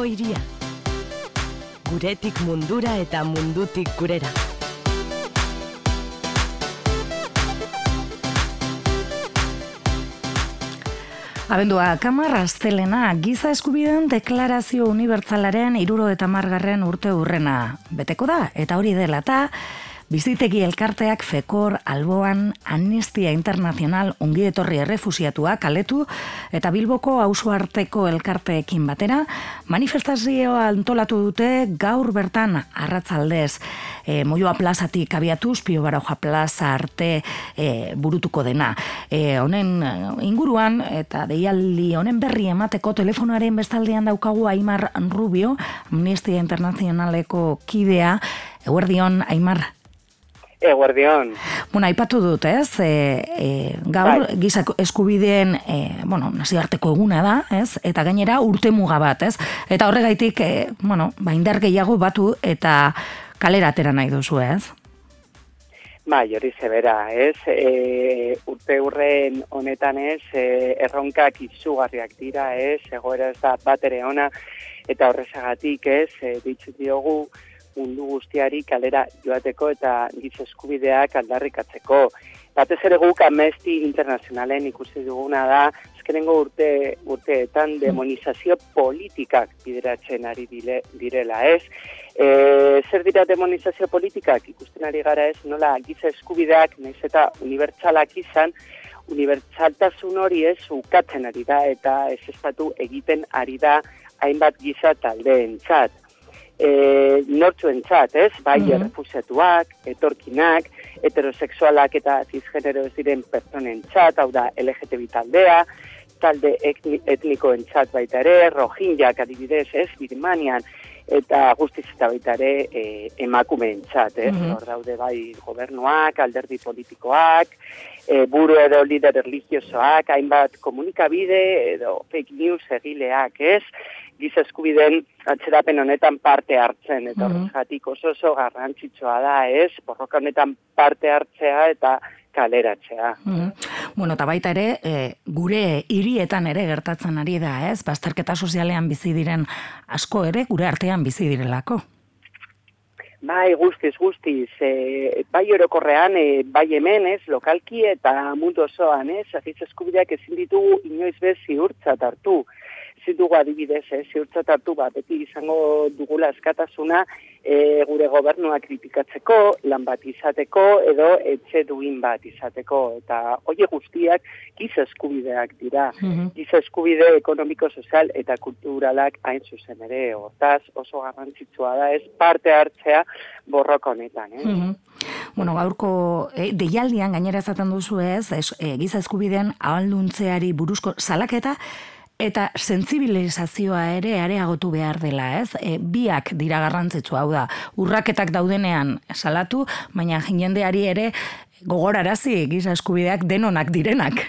Bilbo iria. Guretik mundura eta mundutik gurera. Abendua, kamar astelena, giza eskubideen deklarazio unibertsalaren iruro eta margarren urte urrena. Beteko da, eta hori dela, eta Bizitegi elkarteak fekor, alboan, amnistia internazional ongietorri errefusiatua kaletu eta bilboko auzo arteko elkarteekin batera, manifestazioa antolatu dute gaur bertan arratzaldez e, moioa plazatik abiatuz, pio baroja plaza arte e, burutuko dena. E, honen inguruan eta deialdi honen berri emateko telefonoaren bestaldean daukagu Aimar Rubio, amnistia internazionaleko kidea, Eguerdion, Aimar, Eguerdion. Bueno, aipatu dut, ez? E, e, gaur, bai. gizak eskubideen, e, bueno, naziarteko eguna da, ez? Eta gainera urte muga bat, ez? Eta horregaitik, e, bueno, ba, indar gehiago batu eta kalera atera nahi duzu, ez? Bai, hori zebera, ez? E, urte urren honetan ez, e, erronkak izugarriak dira, ez? Egoera ez da bat ere ona, eta horrezagatik, ez? E, ditzu diogu, mundu guztiari kalera joateko eta giz eskubideak aldarrikatzeko. Batez ere guk amesti internazionalen ikusi duguna da, ezkerengo urte, urteetan demonizazio politikak bideratzen ari dile, direla, ez? E, zer dira demonizazio politikak ikusten ari gara ez, nola giz eskubideak, nahiz eta unibertsalak izan, unibertsaltasun hori ez ukatzen ari da eta ez estatu egiten ari da hainbat giza taldeen txat e, nortzuen txat, ez? Bai, mm -hmm. etorkinak, heterosexualak eta cisgenero ez diren personen txat, hau da, LGTB taldea, talde etnikoen txat baita ere, rojinjak adibidez, ez, Birmanian, eta guztiz eta baita ere e, emakumeen txat, ez? Mm Hor daude bai gobernuak, alderdi politikoak, e, buru edo lider religiosoak, hainbat komunikabide edo fake news egileak, ez? Giza eskubiden atzerapen honetan parte hartzen, eta mm -hmm. oso oso garrantzitsua da, ez? Borroka honetan parte hartzea eta kaleratzea. Mm Bueno, eta baita ere, e, gure hirietan ere gertatzen ari da, ez? Bazterketa sozialean bizi diren asko ere, gure artean bizi direlako. Bai, guztiz, guztiz. E, bai orokorrean, e, bai hemen, ez, lokalki eta mundu osoan, ez? Aziz eskubideak ezin ditugu inoiz bez ziurtzat hartu dugu adibidez, eh, ziurtzatatu bat, beti izango dugula eskatasuna e, gure gobernua kritikatzeko, lan bat izateko, edo etxe duin bat izateko. Eta hoie guztiak giz eskubideak dira. Mm Giz eskubide ekonomiko, sozial eta kulturalak hain zuzen ere. Hortaz oso garrantzitsua da ez parte hartzea borroko honetan. Eh? Mm Bueno, gaurko e, deialdian gainera ezaten duzu ez, ez e, giza eskubideen ahalduntzeari buruzko salaketa, eta sentsibilizazioa ere areagotu behar dela, ez? E, biak dira garrantzitsu hau da. Urraketak daudenean salatu, baina jendeari ere gogorarazi giza eskubideak denonak direnak.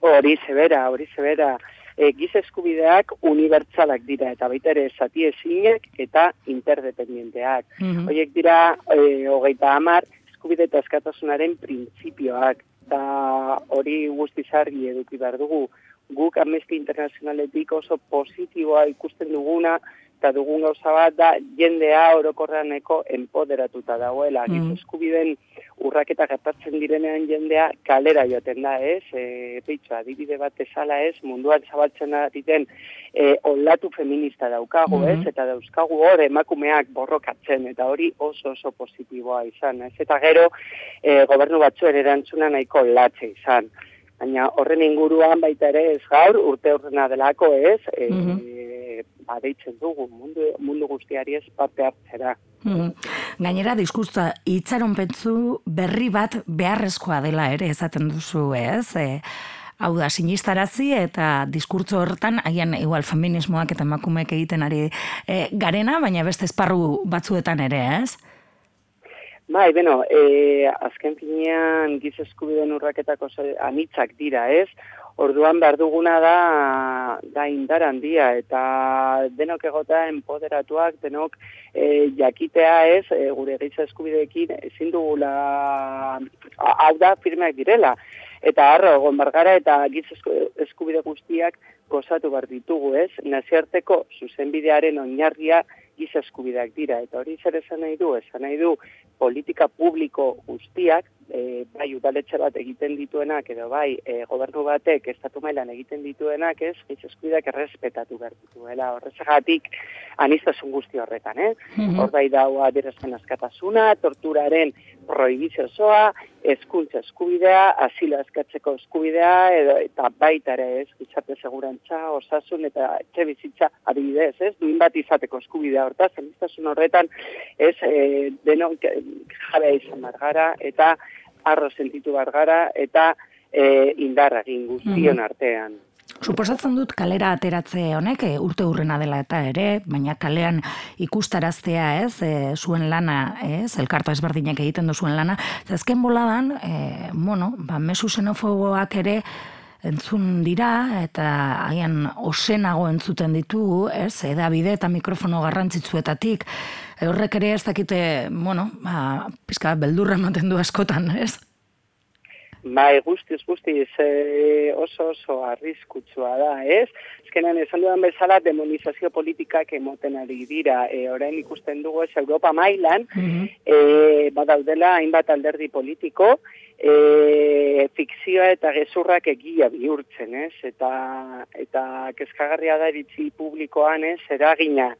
Hori zebera, hori zebera. E, giza eskubideak unibertsalak dira eta baita ere zati ezinek eta interdependienteak. Mm Horiek dira, e, hogeita hamar, eskubide eta eskatasunaren printzipioak. Eta hori guztizargi eduki behar dugu guk Amnesty Internationaletik oso positiboa ikusten duguna, eta dugun gauza bat da jendea orokorraneko empoderatuta dagoela. Mm. eskubiden urraketa gertatzen direnean jendea kalera joaten da, ez? E, peitzu, adibide bat ezala ez, munduan zabaltzen diten e, olatu feminista daukagu, mm. ez? Eta dauzkagu hor emakumeak borrokatzen, eta hori oso oso positiboa izan, ez? Eta gero, e, gobernu batzuen erantzuna nahiko latxe izan baina horren inguruan baita ere ez gaur, urte horrena delako ez, e, badeitzen dugu mundu, mundu guztiari ez parte hartzera. Mm Gainera, diskurtza, itxaron pentsu berri bat beharrezkoa dela ere, ezaten duzu ez, e, hau da, sinistarazi eta diskurtzo horretan, haien igual feminismoak eta emakumeek egiten ari e, garena, baina beste esparru batzuetan ere, ez? Bai, beno, e, azken finean giz eskubideen urraketako anitzak dira, ez? Orduan behar duguna da, da indar handia, eta denok egota empoderatuak, denok e, jakitea ez, e, gure giz eskubideekin ezin dugula, hau da, firmeak direla. eta harro egon bargara eta giz eskubide guztiak gozatu bar ditugu, ez? Naziarteko zuzenbidearen oinarria giz eskubideak dira, eta hori zer esan nahi du, esan nahi du politika publiko guztiak, e, bai udaletxe bat egiten dituenak, edo bai e, gobernu batek estatu mailan egiten dituenak, ez, giz eskubideak errespetatu behar dituela, horrezagatik anistasun guzti horretan, eh? Mm Hor bai daua adierazpen askatasuna, torturaren prohibizio zoa, eskuntza eskubidea, asilo eskatzeko eskubidea, edo, eta baita ere ez, gizarte segurantza, osasun eta etxe bizitza adibidez, ez, duin bat izateko eskubidea horta, zeliztasun horretan, ez, e, denok jabea izan bargara, eta arro sentitu bargara, eta e, indarra guztion mm. artean. Suposatzen dut kalera ateratze honek e, urte urrena dela eta ere, baina kalean ikustaraztea ez, e, zuen lana, ez, elkarta ezberdinak egiten du zuen lana, zazken boladan, e, bueno, ba, mesu xenofoboak ere entzun dira, eta haien osenago entzuten ditugu, ez, edabide eta mikrofono garrantzitzuetatik, horrek ere ez dakite, bueno, ba, pizka, beldurra ematen du askotan, ez? Bai, guztiz, guztiz, e, oso oso arriskutsua da, ez? Ezkenan, esan dudan bezala, demonizazio politikak emoten ari dira. E, orain ikusten dugu ez Europa mailan, mm badaudela hainbat alderdi politiko, e, fikzioa eta gezurrak egia bihurtzen, ez? Eta, eta kezkagarria da eritzi publikoan, ez? Eragina,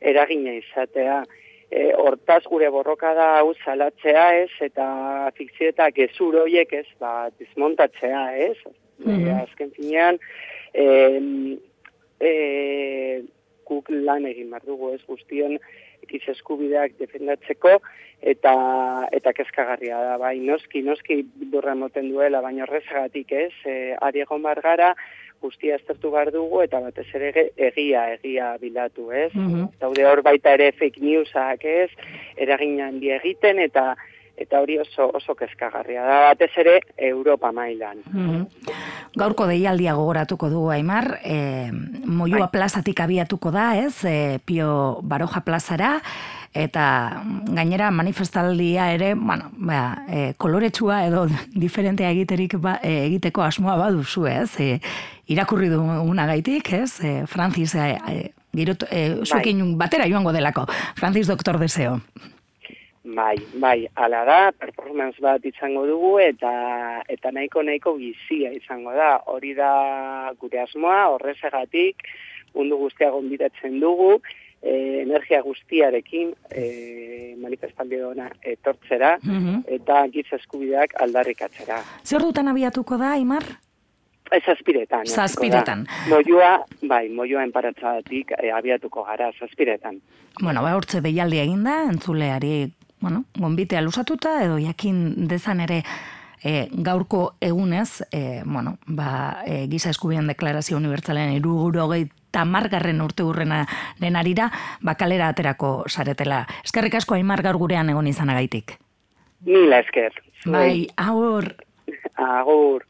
eragina izatea. E, hortaz gure borroka da hau salatzea ez, eta fikzio eta gezur horiek ez, ba, dismontatzea ez, mm -hmm. azken finean, e, e, guk lan egin behar dugu ez, guztion ekiz eskubideak defendatzeko, eta eta kezkagarria da, bai, noski, noski durra moten duela, baina horrezagatik ez, e, ari egon gara, guztia aztertu behar dugu, eta batez ere egia, egia bilatu, ez? Mm -hmm. Daude hor baita ere fake newsak, ez? Eragin handi egiten, eta eta hori oso oso kezkagarria da batez ere Europa mailan. Mm Gaurko deialdia gogoratuko dugu Aimar, e, Moyua bai. plazatik abiatuko da, ez? E, Pio Baroja plazara eta gainera manifestaldia ere, bueno, ba, e, koloretsua edo diferentea egiterik ba, e, egiteko asmoa baduzu, ez? E, irakurri du unagaitik, ez? E, Francis e, e, girot, e, bai. batera joango delako. Francis Doktor Deseo. Bai, bai, ala da, performance bat izango dugu eta eta nahiko nahiko gizia izango da. Hori da gure asmoa, horrezegatik, mundu guztia gonbidatzen dugu, e, energia guztiarekin e, manifestaldi dona etortzera mhm. eta giz eskubideak aldarrikatzera. Zer dutan abiatuko da, Imar? Ez zazpiretan. Zazpiretan. Moioa, bai, moioa enparatzatik e, abiatuko gara, zazpiretan. Bueno, ba, hortze behialdi eginda, entzuleari, bueno, gonbitea lusatuta, edo jakin dezan ere e, gaurko egunez, e, bueno, ba, e, giza eskubien deklarazio unibertsalen iruguro tamargarren urte urrena denarira, bakalera aterako saretela. Eskerrik asko aimar gaur gurean egon izanagaitik. Mila esker. Bai, agur. Agur.